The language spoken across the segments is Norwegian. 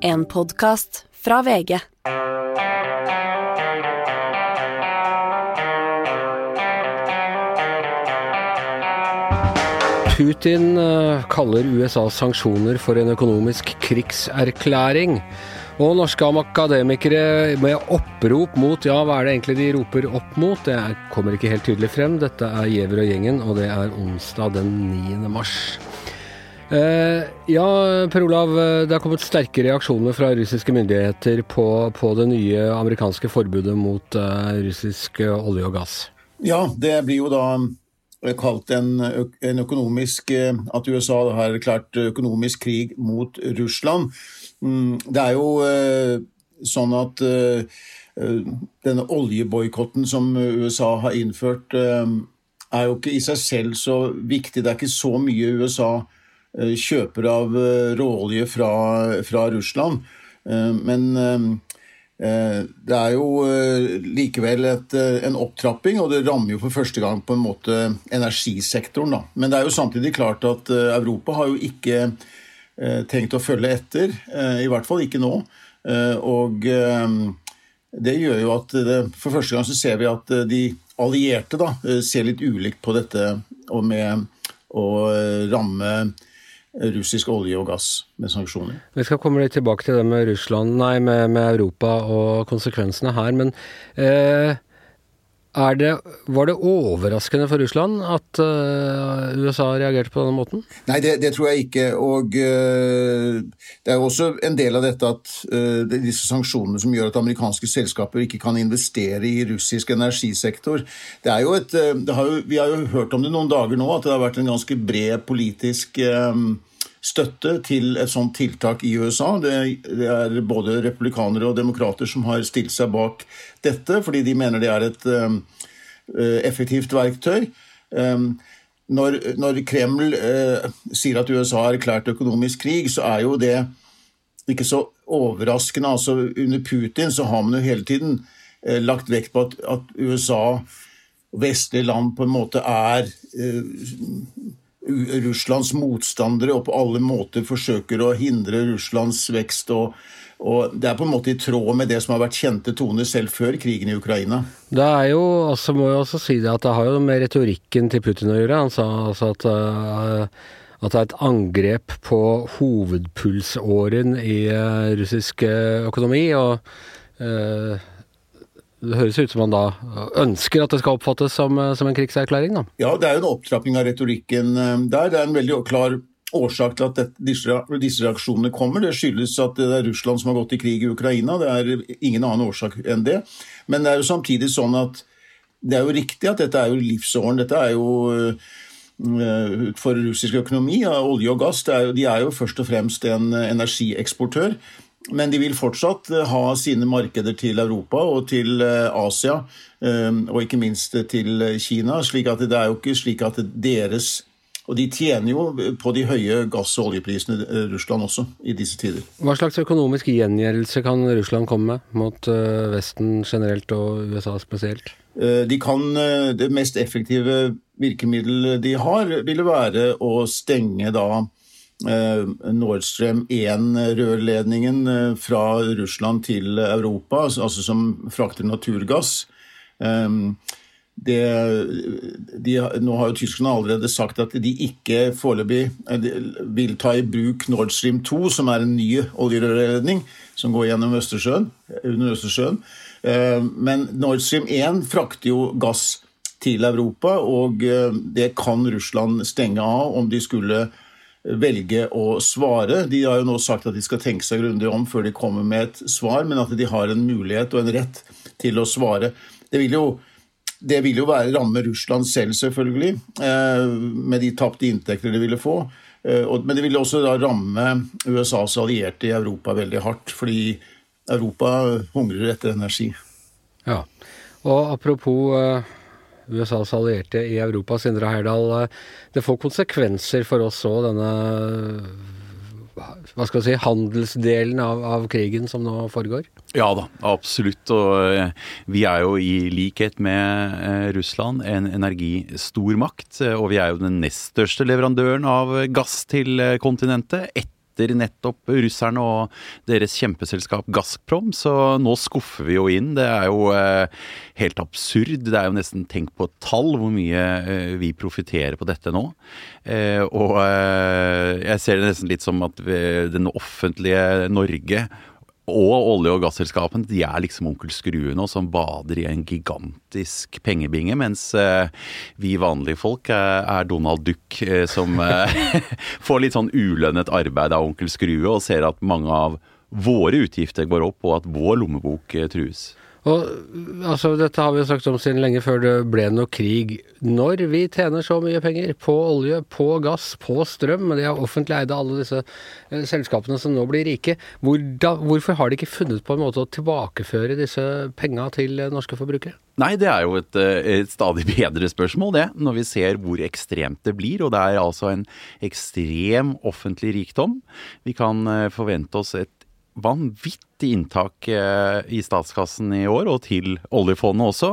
En podkast fra VG. Putin eh, kaller USAs sanksjoner for en økonomisk krigserklæring. Og norske akademikere med opprop mot Ja, hva er det egentlig de roper opp mot? Det er, kommer ikke helt tydelig frem. Dette er Giæver og gjengen, og det er onsdag den 9. mars. Eh, ja, Per Olav. Det har kommet sterke reaksjoner fra russiske myndigheter på, på det nye amerikanske forbudet mot eh, russisk olje og gass. Ja, det blir jo da kalt en, en økonomisk At USA har erklært økonomisk krig mot Russland. Mm, det er jo eh, sånn at eh, eh, denne oljeboikotten som USA har innført, er jo ikke i seg selv så viktig. Det er ikke så mye USA kjøper av råolje fra, fra Russland. Men det er jo likevel et, en opptrapping, og det rammer jo for første gang på en måte energisektoren. Da. Men det er jo samtidig klart at Europa har jo ikke Eh, tenkt å følge etter. Eh, I hvert fall ikke nå. Eh, og det gjør jo at det, for første gang så ser vi at de allierte da, ser litt ulikt på dette og med å ramme russisk olje og gass med sanksjoner. Vi skal komme litt tilbake til det med Russland, nei, med, med Europa og konsekvensene her. Men eh, det, var det overraskende for Russland at eh, USA reagerte på denne måten? Nei, det, det tror jeg ikke. Og eh, det er jo også en del av dette at det er disse sanksjonene som gjør at amerikanske selskaper ikke kan investere i russisk energisektor. Det er jo et, har jo, vi har jo hørt om det noen dager nå, at det har vært en ganske bred politisk støtte til et sånt tiltak i USA. Det, er både republikanere og demokrater som har stilt seg bak dette, fordi de mener det er et um, uh, effektivt verktøy. Um, når, når, Kreml uh, sier at USA har erklært økonomisk krig, så er jo det ikke så overraskende. Altså, under Putin så har man jo hele tiden uh, lagt vekt på at, at USA vestlige land på en måte er Russlands motstandere og på alle måter forsøker å hindre Russlands vekst. og, og Det er på en måte i tråd med det som har vært kjente toner selv før krigen i Ukraina. Det er jo, altså må jeg også si det, at det har jo med retorikken til Putin å gjøre. Han sa altså at, uh, at det er et angrep på hovedpulsåren i uh, russisk økonomi. og det høres ut som han da ønsker at det skal oppfattes som, eh, som en krigserklæring? da? Ja, det er jo en opptrapping av retorikken eh, der. Det er en veldig klar årsak til at disse, reaksjonene kommer. Det skyldes at det er Russland som har gått i krig i Ukraina. Det er ingen annen årsak enn det. Men det er jo samtidig sånn at det er jo riktig at dette er jo livsåren. Dette er jo eh, for russisk økonomi, olje og gass, er jo, de er jo først og fremst en energieksportør. Men de vil fortsatt eh, ha sine markeder til Europa og til eh, Asia, eh, og ikke minst til Kina. slik at Det er jo ikke slik at deres og de tjener jo på de høye gass- og oljeprisene Russland også, i disse tider. Hva slags økonomisk gjengjeldelse kan Russland komme med mot Vesten generelt og USA spesielt? De kan, Det mest effektive virkemiddelet de har, ville være å stenge da Nord Stream 1-rørledningen eh, fra Russland til Europa, altså, altså som frakter naturgass. Eh, det, de, nå har jo tyskerne allerede sagt at de ikke foreløpig vil ta i bruk Nord Stream 2, som er en ny oljerørledning som går gjennom Østersjøen, under Østersjøen. Men Nord Stream 1 frakter jo gass til Europa, og det kan Russland stenge av om de skulle velge å svare. De har jo nå sagt at de skal tenke seg grundig om før de kommer med et svar, men at de har en mulighet og en rett til å svare. Det vil jo, det vil jo være ramme Russland selv, selvfølgelig, eh, med de tapte inntekter de ville få. Eh, men det vil også ramme USAs allierte i Europa veldig hardt, fordi Europa hungrer etter energi. Ja, og apropos eh, USAs allierte i Europa. Sindre Heyerdahl, eh, det får konsekvenser for oss òg, denne hva skal vi si, handelsdelen av, av, krigen som nå foregår? Ja da, absolutt. Og eh, vi er jo i likhet med eh, Russland en energistormakt. Og vi er jo den nest største leverandøren av gass til kontinentet. Etter etter nettopp russerne og deres kjempeselskap Gazprom, så nå skuffer vi jo inn. Det er jo eh, helt absurd. Det er jo nesten tenk på et tall hvor mye eh, vi profitterer på dette nå. Eh, og jeg ser det nesten litt som at den offentlige Norge og olje- og gasselskapene de er liksom onkel Skrue nå, som bader i en gigantisk pengebinge, mens eh, vi vanlige folk eh, er Donald Duck, eh, som får litt sånn ulønnet arbeid av onkel Skrue, og ser at mange av våre utgifter går opp, og at vår lommebok trues. Og altså, Dette har vi jo sagt om siden lenge før det ble noe krig. Når vi tjener så mye penger på olje, på gass, på strøm, de er offentlig eide alle disse eh, selskapene som nå blir rike, hvor da, hvorfor har de ikke funnet på en måte å tilbakeføre disse penga til eh, norske forbrukere? Nei, det er jo et, eh, et, stadig bedre spørsmål, det. Når vi ser hvor ekstremt det blir. Og det er altså en ekstrem offentlig rikdom. Vi kan eh, forvente oss et vanvittig inntak eh, i statskassen i år, og til oljefondet også.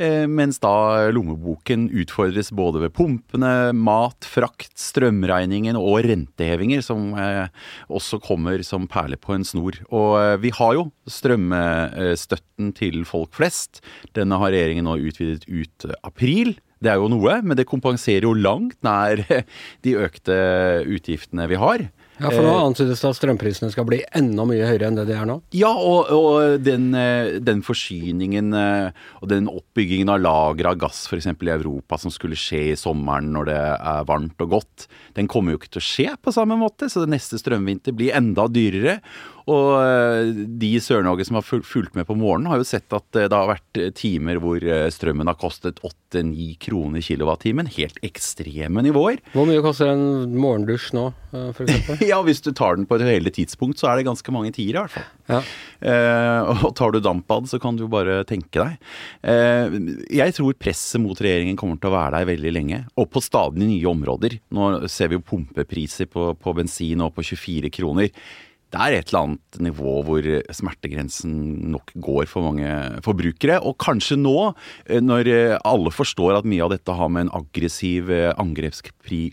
Eh, mens da lommeboken utfordres både ved pumpene, mat, frakt, strømregningen og rentehevinger, som eh, også kommer som perler på en snor. Og vi har jo strømstøtten til folk flest. Denne har regjeringen nå utvidet ut april. Det er jo noe, men det kompenserer jo langt nær de økte utgiftene vi har. Ja, For nå antydes det at strømprisene skal bli enda mye høyere enn det de er nå? Ja, og, og den, den, forsyningen og den oppbyggingen av lagre av gass f.eks. i Europa som skulle skje i sommeren når det er varmt og godt, den kommer jo ikke til å skje på samme måte. Så det neste strømvinter blir enda dyrere. Og eh, de i Sør-Norge som har fulgt med på morgenen, har jo sett at eh, det har vært eh, timer hvor strømmen har kostet 8-9 kroner kilowattimen. Helt ekstreme nivåer. Hvor mye koster en morgendusj nå, f.eks.? ja, hvis du tar den på et heldig tidspunkt, så er det ganske mange tiere, i hvert fall. Ja. Eh, og tar du dampbad, så kan du jo bare tenke deg. Eh, jeg tror presset mot regjeringen kommer til å være der veldig lenge, og på stadig nye områder. Nå ser vi jo pumpepriser på, på bensin og på 24 kroner det er et eller annet nivå hvor smertegrensen nok går for mange forbrukere. Og kanskje nå, eh, når eh, alle forstår at mye av dette har med en aggressiv eh, angrepskrig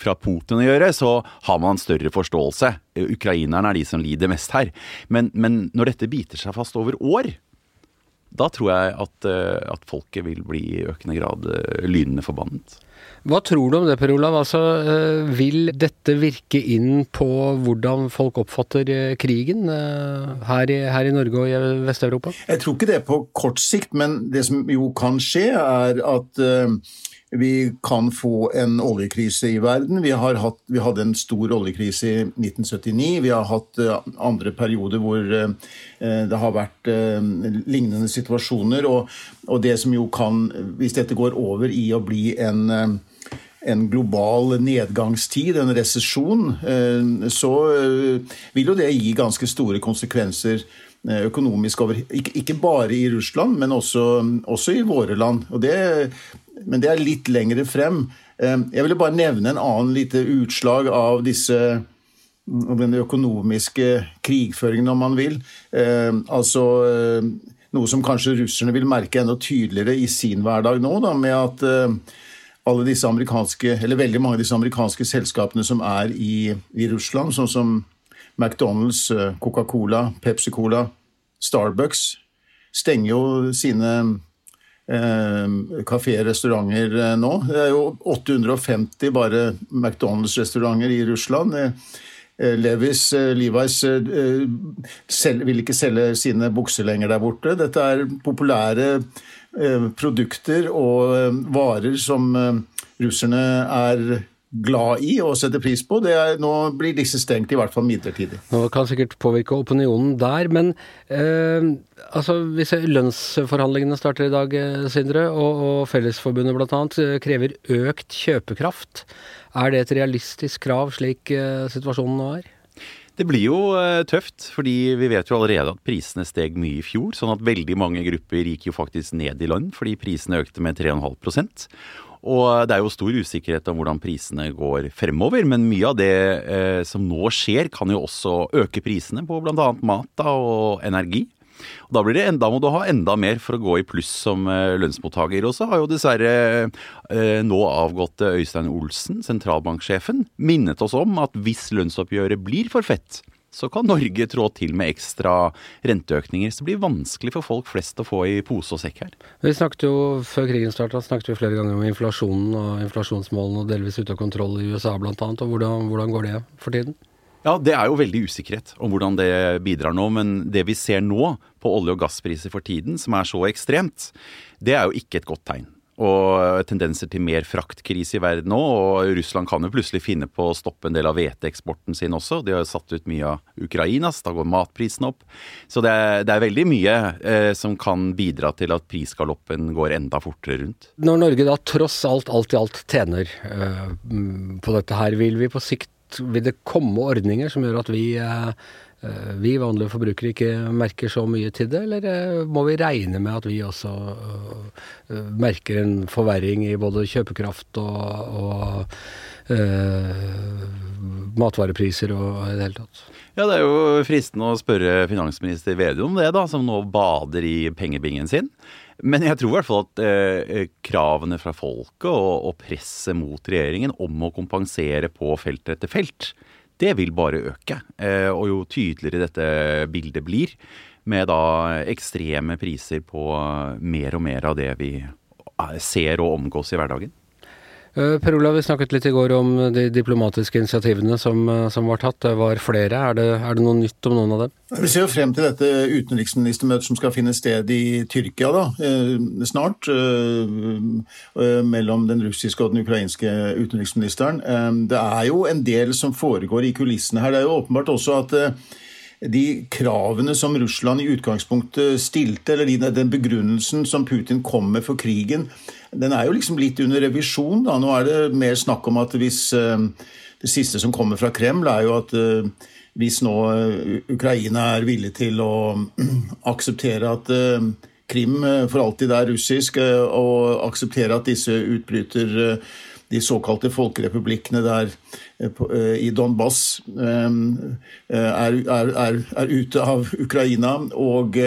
fra Putin å gjøre, så har man større forståelse. Ukrainerne er de som lider mest her. Men, men når dette biter seg fast over år, da tror jeg at, at folket vil bli i økende grad lynende forbannet. Hva tror du om det, Per Olav? Altså, eh, vil dette virke inn på hvordan folk oppfatter eh, krigen eh, her i, her i Norge og i Vest-Europa? Jeg tror ikke det på kort sikt, men det som jo kan skje, er at vi kan få en oljekrise i verden. Vi, hatt, vi, hadde en stor oljekrise i 1979. Vi har hatt andre perioder hvor det har vært lignende situasjoner. Og, og det som jo kan, hvis dette går over i å bli en en global nedgangstid, en resesjon, eh, så eh, vil jo det gi ganske store konsekvenser eh, økonomisk over Ikke bare i Russland, men også, også i våre land. Og Det, men det er litt lengre frem. Jeg ville bare nevne en annen lite utslag av disse den økonomiske krigføringen, om man vil. altså noe som kanskje russerne vil merke enda tydeligere i sin hverdag nå, da, med at alle disse amerikanske, eller veldig mange av disse amerikanske selskapene som er i, i Russland, sånn som McDonald's, eh, Coca-Cola, Pepsi-Cola, Starbucks, stenger jo sine kafeer, restauranter eh, nå. Det er jo 850 bare McDonald's-restauranter i Russland. Eh, Levis, Levi's vil ikke selge sine bukser lenger der borte. Dette er populære Eh, produkter og eh, varer som eh, russerne er glad i og setter pris på. Er, nå blir disse stengt, i hvert fall midlertidig. Nå kan sikkert påvirke opinionen der, men eh, altså, hvis lønnsforhandlingene starter i dag, Sindre, og, og Fellesforbundet bl.a. krever økt kjøpekraft, er det et realistisk krav slik eh, situasjonen nå er? Det blir jo uh, tøft, fordi vi vet jo allerede at prisene steg mye i fjor. Sånn at veldig mange grupper gikk jo faktisk ned i lønn fordi prisene økte med 3,5 og det er jo stor usikkerhet om hvordan prisene går fremover, men mye av det eh, som nå skjer, kan jo også øke prisene på bl.a. mat da, og energi. Og da, blir det, da må du ha enda mer for å gå i pluss som eh, lønnsmottaker. Og så har jo dessverre eh, nå avgåtte Øystein Olsen, sentralbanksjefen, minnet oss om at hvis lønnsoppgjøret blir for fett, så kan Norge trå til med ekstra renteøkninger. Så det blir vanskelig for folk flest å få i pose og sekk her. Vi snakket jo, Før krigen starta snakket vi flere ganger om inflasjonen og inflasjonsmålene og delvis ute av kontroll i USA bl.a. Og hvordan, hvordan går det for tiden? Ja, Det er jo veldig usikkerhet om hvordan det bidrar nå. Men det vi ser nå på olje- og gasspriser for tiden, som er så ekstremt, det er jo ikke et godt tegn og tendenser til mer fraktkrise i verden nå. Og Russland kan jo plutselig finne på å stoppe en del av hveteeksporten sin også. De har jo satt ut mye av Ukrainas, da går matprisen opp. Så det er, det er veldig mye eh, som kan bidra til at prisgaloppen går enda fortere rundt. Når Norge da tross alt alt i alt tjener eh, på dette her, vil vi på sikt vil det komme ordninger som gjør at vi Eh, vi vanlige forbrukere ikke merker så mye til det, eller eh, må vi regne med at vi også eh, merker en forverring i både kjøpekraft og, og uh, matvarepriser og i det hele tatt? Ja, det er jo fristende å spørre finansminister Vedum om det, da, som nå bader i pengebingen sin. Men jeg tror i hvert fall at eh, kravene fra folket og, og presset mot regjeringen om å kompensere på felt etter felt, det vil bare øke. Eh, og jo tydeligere dette bildet blir, med da ekstreme priser på mer og mer av det vi ser og omgås i hverdagen. Eh, per Olav, vi snakket litt i går om de diplomatiske initiativene som, eh, som var tatt. Det var flere. Er det, er det, noe nytt om noen av dem? Vi ser jo frem til dette utenriksministermøtet som skal finne sted i Tyrkia da, eh, snart. Mellom den russiske og den ukrainske utenriksministeren. Det er jo en del som foregår i kulissene her. Det er jo åpenbart også at de kravene som Russland i utgangspunktet stilte, eller den begrunnelsen som Putin kom med for krigen, den er jo liksom litt under revisjon. Da. Nå er det mer snakk om at hvis eh, Det siste som kommer fra Kreml, er jo at eh, hvis nå eh, Ukraina er villig til å akseptere at Krim for alltid er russisk, og akseptere at disse utbryter de såkalte folkerepublikkene der i Donbas er, er, er, er ute av Ukraina, og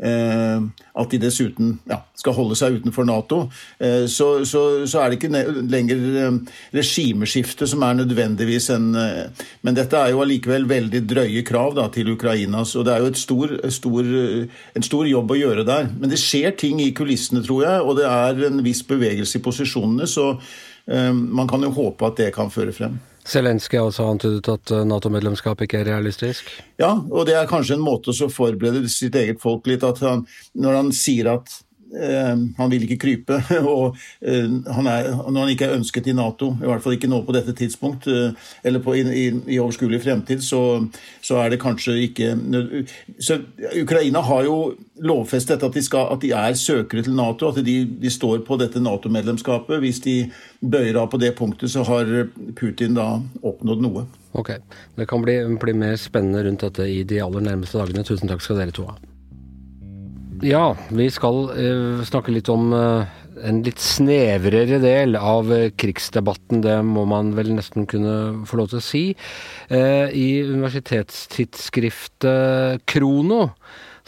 Eh, at de dessuten ja, skal holde seg utenfor Nato, eh, så, så, så, er det ikke lenger eh, regimeskifte som er nødvendigvis en Men dette er jo allikevel veldig drøye krav da, til Ukraina, så det er jo stor, stor, en stor jobb å gjøre der. Men det skjer ting i kulissene, tror jeg, og det er en viss bevegelse i posisjonene, så man kan jo håpe at det kan føre frem. Zelenskyj har også antydet at eh, Nato-medlemskap ikke er realistisk? Ja, og det er kanskje en måte å forberede sitt eget folk litt. at han, Når han sier at eh, han vil ikke krype, og eh, han er, når han ikke er ønsket i Nato, i hvert fall ikke nå på dette tidspunkt, eh, eller på, i, i, i, overskuelig fremtid, så, så, er det kanskje ikke så Ukraina har jo lovfestet at de, skal, at de er søkere til Nato, at de, de står på dette Nato-medlemskapet. Hvis de bøyer av på det punktet, så har Putin da oppnådd noe. Ok. Det kan bli, bli mer spennende rundt dette i de aller nærmeste dagene. Tusen takk skal dere to ha. Ja, vi skal uh, snakke litt om uh, en litt snevrere del av uh, krigsdebatten. Det må man vel nesten kunne få lov til å si. I universitetstidsskriftet Krono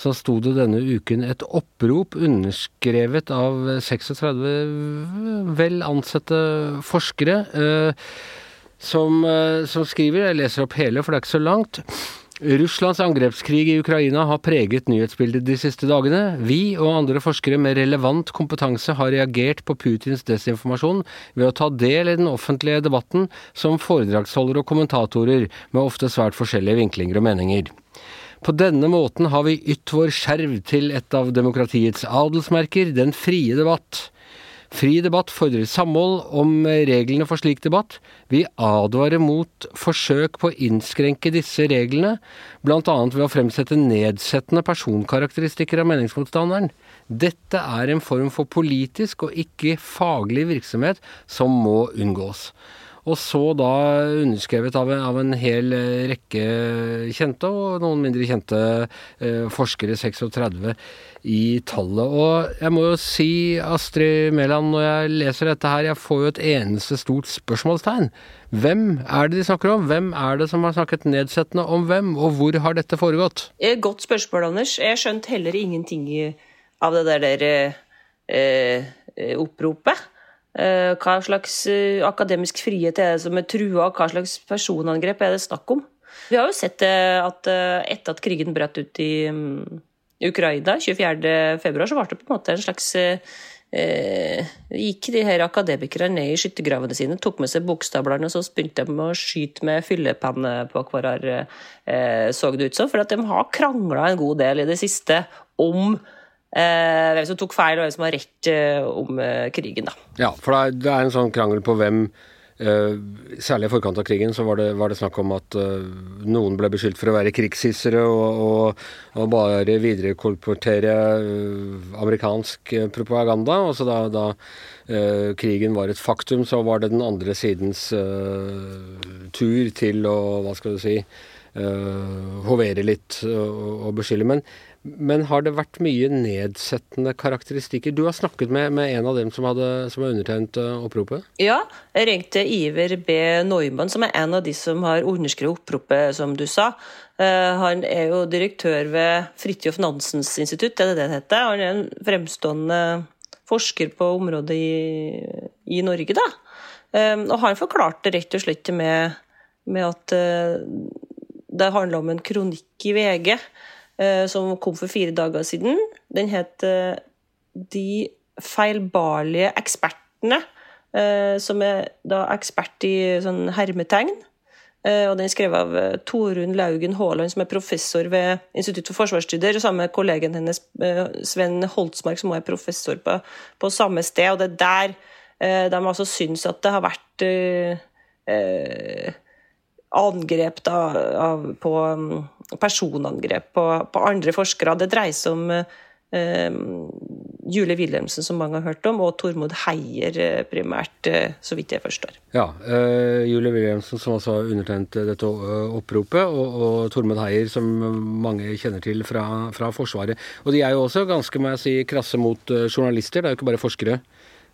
så sto det denne uken et opprop underskrevet av 36 vel ansatte forskere, eh, som, eh, som skriver Jeg leser opp hele, for det er ikke så langt. Russlands angrepskrig i Ukraina har preget nyhetsbildet de siste dagene. Vi og andre forskere med relevant kompetanse har reagert på Putins desinformasjon ved å ta del i den offentlige debatten som foredragsholdere og kommentatorer med ofte svært forskjellige vinklinger og meninger. På denne måten har vi ytt vår skjerv til et av demokratiets adelsmerker, den frie debatt. Fri debatt fordrer samhold om reglene for slik debatt. Vi advarer mot forsøk på å innskrenke disse reglene, bl.a. ved å fremsette nedsettende personkarakteristikker av meningsmotstanderen. Dette er en form for politisk og ikke faglig virksomhet som må unngås. Og så da underskrevet av, av en hel eh, rekke kjente og noen mindre kjente eh, forskere, 36 i tallet. Og jeg må jo si, Astrid Mæland, når jeg leser dette her, jeg får jo et eneste stort spørsmålstegn. Hvem er det de snakker om? Hvem er det som har snakket nedsettende om hvem, og hvor har dette foregått? Godt spørsmål, Anders. Jeg skjønte heller ingenting av det der eh, oppropet. Eh, hva slags eh, akademisk frihet er det som er trua, hva slags personangrep er det snakk om? Vi har jo sett eh, at etter at krigen brøt ut i mm, Ukraina 24.2, så ble det på en måte en slags eh, gikk de her akademikerne ned i skyttergravene sine, tok med seg bokstavlene og så begynte de å skyte med fyllepenne på hverandre, eh, så det ut som. For at de har krangla en god del i det siste om hvem som tok feil, og hvem som har rett eh, om eh, krigen. Da. Ja, for det er, en sånn krangel på hvem Uh, særlig i forkant av krigen så var det, var det snakk om at uh, noen ble beskyldt for å være krigshissere og, og, og bare viderekolportere uh, amerikansk propaganda. Og så da, da krigen var et faktum, så var det den andre sidens tur til å, hva skal du si, hovere litt og, og beskylde. Men men har det vært mye nedsettende karakteristikker? Du har snakket med, med en av dem som, hadde, som har undertegnet uh, oppropet? Ja, jeg ringte Iver B. Neumann, som er en av de som har underskrevet oppropet, som du sa. Uh, han er jo direktør ved Fridtjof Nansens institutt, er det det det heter? Han er en fremstående forsker på området i, i Norge, da. Uh, og han forklarte rett og slett med, med at det handla om en kronikk i VG Eh, som kom for fire dager siden. Den het eh, De feilbarlige ekspertene, eh, som er da ekspert i sånn hermetegn. Og den er skrevet av Torunn Laugen Haaland, som er professor ved Institutt for forsvarsstudier, sammen med kollegen hennes Sven Holtsmark, som også er professor på, på, samme sted. Og det er der de altså syns at det har vært eh, angrep da, av, på mm, personangrep på, på, andre forskere. Det dreier seg om eh, Julie Wilhelmsen, som mange har hørt om, og Tormod Heier eh, primært, eh, så vidt jeg forstår. Ja, uh, Julie Wilhelmsen som altså undertegnet dette oppropet, og, og, Tormod Heier som mange kjenner til fra, fra, Forsvaret. Og de er jo også ganske må jeg si, krasse mot journalister, det er jo ikke bare forskere.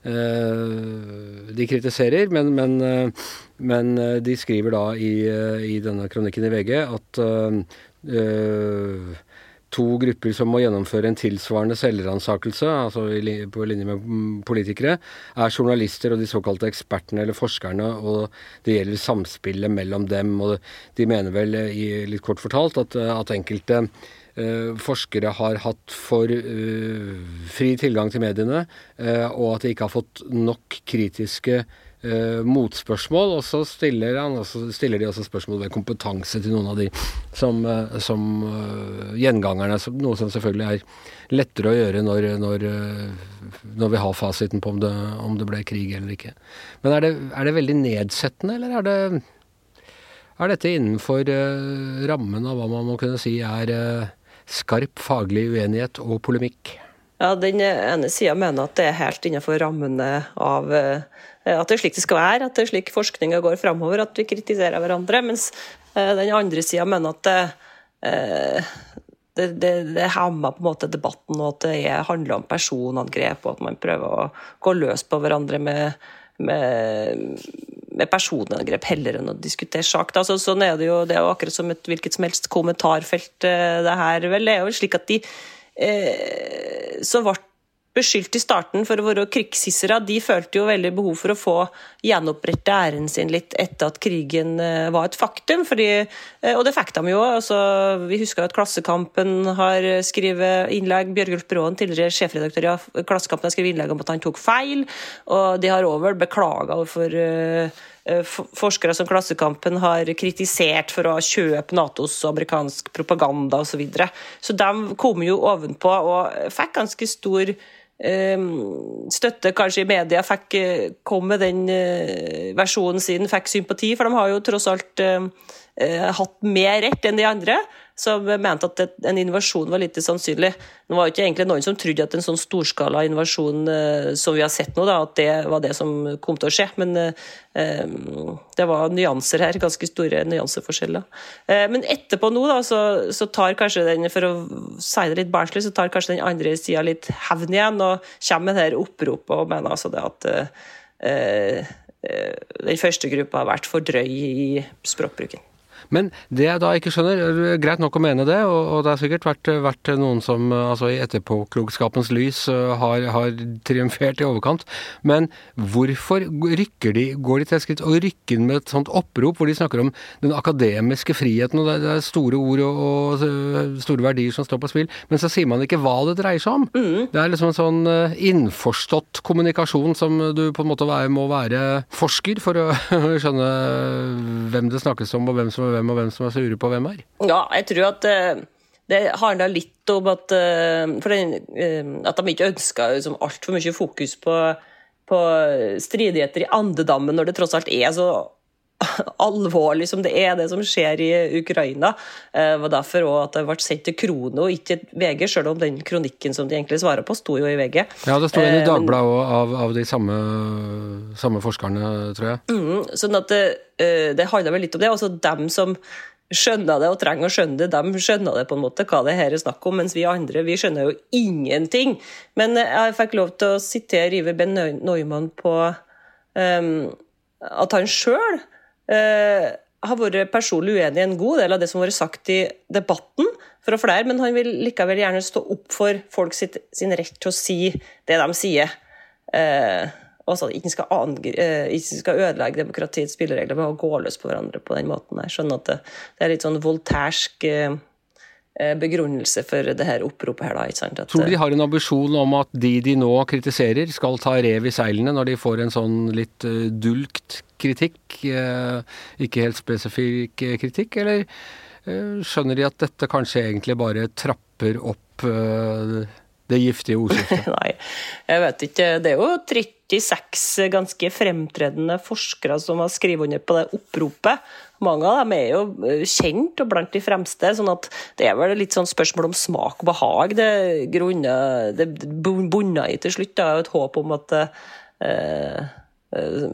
De kritiserer, men, men, men, de skriver da i, i, denne kronikken i VG at Eh, to grupper som må gjennomføre en tilsvarende selvransakelse, altså på linje med politikere, er journalister og de såkalte ekspertene eller forskerne, og det gjelder samspillet mellom dem. og De mener vel, litt kort fortalt, at, at enkelte forskere har hatt for uh, fri tilgang til mediene, uh, og at de ikke har fått nok kritiske Uh, motspørsmål, og så stiller, han, stiller, de også spørsmål ved kompetanse til noen av de som, uh, som uh, gjengangerne. Noe som selvfølgelig er lettere å gjøre når, når, når vi har fasiten på om det, om det, ble krig eller ikke. Men er det, er det veldig nedsettende, eller er, det, er dette innenfor rammen av hva man må kunne si er skarp faglig uenighet og polemikk? Ja, Den ene sida mener at det er helt innenfor rammene av Eh, at det er slik det skal være, at det er slik forskninga går framover, at vi kritiserer hverandre. Mens eh, den andre sida mener at det, eh, det, det, det hemmer på en måte debatten, og at det handler om personangrep, og at man prøver å gå løs på hverandre med, med, med personangrep heller enn å diskutere sak. Altså, sånn er det jo det er jo akkurat som et hvilket som helst kommentarfelt, det her. vel, Det er jo slik at de så ble beskyldt i starten for å være krigshissere, de følte jo veldig behov for å få gjenopprette æren sin litt etter at krigen eh, var et faktum. Fordi, eh, og det fikk de jo. Altså, vi husker at Klassekampen har skrevet innlegg. Bjørgulf Bråen, tidligere sjefredaktør i Klassekampen, har skrevet innlegg om at han tok feil. Og de har òg beklaga overfor forskere som Klassekampen har kritisert for å kjøpe Natos amerikansk propaganda osv. Så, videre. så de kom jo ovenpå og fikk ganske stor støtte kanskje i media, fikk, eh, kom med den eh, versjonen sin, fikk sympati. For de har jo tross alt eh, hatt mer rett enn de andre, som mente at en invasjon var lite sannsynlig. Det var jo ikke egentlig noen som trodde at en sånn storskala invasjon eh, som vi har sett nå, da, at det var det som kom til å skje. Men eh, det var nyanser her, ganske store nyanseforskjeller. Eh, men etterpå nå, da, så, så, tar kanskje den, for å si det litt barnslig, så tar kanskje den andre sida litt hevn igjen, og kommer med det her oppropet og mener altså det at eh, den første gruppa har vært for drøy i språkbruken. Men det jeg da ikke skjønner, greit nok å mene det, og, og det har sikkert vært, vært, noen som altså i etterpåklokskapens lys har, har, triumfert i overkant, men hvorfor rykker de, går de til et skritt og rykker med et sånt opprop hvor de snakker om den akademiske friheten, og det, det er store ord og, og, store verdier som står på spill, men så sier man ikke hva det dreier seg om? Mm. Det er liksom en sånn innforstått kommunikasjon som du på en måte må være forsker for å skjønne hvem det snakkes om, og hvem som er hvem, og hvem som er sure på hvem her? Ja, jeg tror at uh, det handler litt om at, uh, den, uh, at de ikke ønsker liksom, altfor mye fokus på, på stridigheter i andedammen, når det tross alt er så alvorlig som det er, det som skjer i Ukraina. Det var derfor også at det ble sendt til Krono, ikke VG, selv om den kronikken som de egentlig svarer på, sto jo i VG. Ja, det sto en i Dagbladet av, av, de samme, samme, forskerne, tror jeg. Mm, sånn at det, det handler vel litt om det. Altså dem som skjønner det og trenger å skjønne det, de skjønner det på en måte, hva det her er snakk om, mens vi andre vi skjønner jo ingenting. Men jeg fikk lov til å sitere Iver Ben Neumann på um, at han sjøl har vært personlig uenig i en god del av det som har vært sagt i debatten, fra flere, men han vil likevel gjerne stå opp for folk sitt, sin rett til å si det de sier. Eh, altså ikke skal, eh, ikke skal ødelegge demokratiets spilleregler ved å gå løs på hverandre på den måten. Jeg skjønner at det, det er litt sånn voltærsk eh, eh, begrunnelse for det her oppropet her. da, ikke sant? At, Tror du de har en ambisjon om at de de nå kritiserer, skal ta rev i seilene når de får en sånn litt dulgt kritikk, ikke helt spesifikk kritikk, eller skjønner de at dette kanskje egentlig bare trapper opp det giftige ordskiftet? Nei, jeg vet ikke. Det er jo 36 ganske fremtredende forskere som har skrevet under på det oppropet. Mange av dem er jo eh, kjent og blant de fremste, sånn at det er vel litt sånn spørsmål om smak og behag. Det grunner, det bunner i til slutt. Det er et håp om at eh, eh,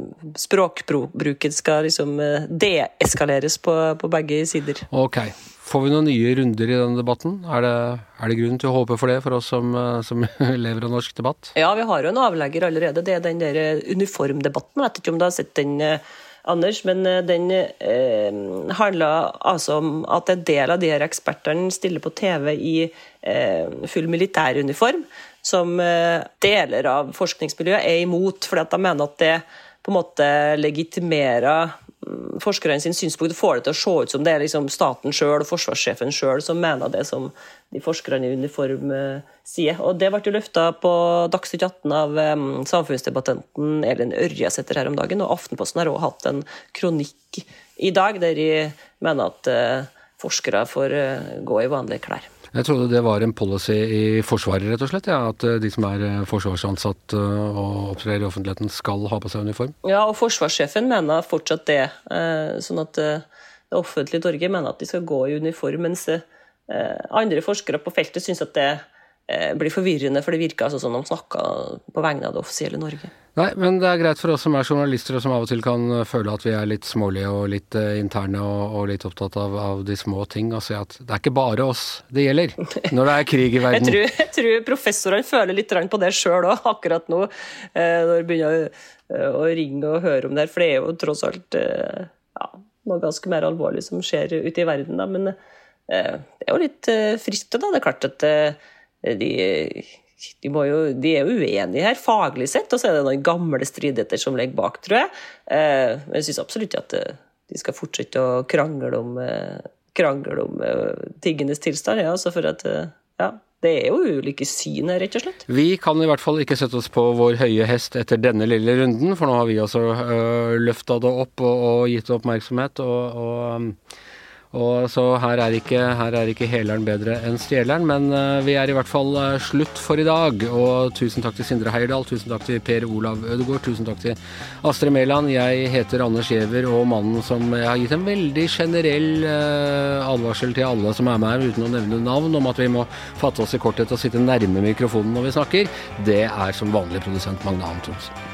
språkbruken skal liksom eh, deeskaleres på, på begge sider. Ok. Får vi noen nye runder i denne debatten? Er det, er det grunn til å håpe for det, for oss som, eh, som, lever av norsk debatt? Ja, vi har jo en avlegger allerede. Det er den der eh, uniformdebatten. Jeg vet ikke om du har sett den, eh, Anders, men den eh, handler altså om at en del av de her ekspertene stiller på TV i eh, full militæruniform, som eh, deler av forskningsmiljøet er imot, fordi at de mener at det på en måte legitimerer forskerne sin synspunkt får det til å se ut som det er liksom staten sjøl og forsvarssjefen sjøl som mener det som de forskerne i uniform eh, sier. Og Det ble løfta på Dagsnytt 18 av um, samfunnsdebattanten Elin setter her om dagen. Og Aftenposten har også hatt en kronikk i dag der de mener at uh, forskere får gå i vanlige klær. Jeg trodde det var en policy i Forsvaret, rett og slett. Ja, at eh, de som er eh, forsvarsansatt eh, og opptrer i offentligheten, skal ha på seg uniform. Ja, og forsvarssjefen mener fortsatt det. Sånn at det offentlige Norge mener at de skal gå i uniform. Mens andre forskere på feltet syns at det blir forvirrende, for det virker altså som de snakker på vegne av det offisielle Norge. Nei, men det er greit for oss som er journalister og som av og til kan føle at vi er litt smålige og litt uh, interne og, og, litt opptatt av, av, de små ting, og si at det er ikke bare oss det gjelder når det er krig i verden. jeg, tror, jeg tror professorene føler litt på det sjøl òg, akkurat nå, uh, når de begynner å ringe og høre om det her. For det er jo tross alt ja, noe ganske mer alvorlig som skjer ute i verden, da. Men det er jo litt friskt, da. Det er klart at de de, jo, de, er jo uenige her, faglig sett, og så er det noen gamle stridigheter som ligger bak, tror jeg. Eh, men jeg syns absolutt at eh, de skal fortsette å krangle om, eh, krangle om tingenes tilstand. Ja, altså for at ja, det er jo ulike syn her, rett og slett. Vi kan i hvert fall ikke sette oss på vår høye hest etter denne lille runden, for nå har vi altså øh, løfta det opp og, og gitt det oppmerksomhet. og, og Og så her er ikke, ikke heleren bedre enn stjeleren, men eh, vi er i hvert fall eh, slutt for i dag. Og tusen takk til Sindre Heierdal, tusen takk til Per Olav Ødegaard, tusen takk til Astrid Mæland. Jeg heter Anders Giæver, og mannen som jeg har gitt en veldig generell eh, advarsel til alle som er med her, uten å nevne navn, om at vi må fatte oss i korthet og sitte nærme mikrofonen når vi snakker, det er som vanlig produsent Magne Antonsen.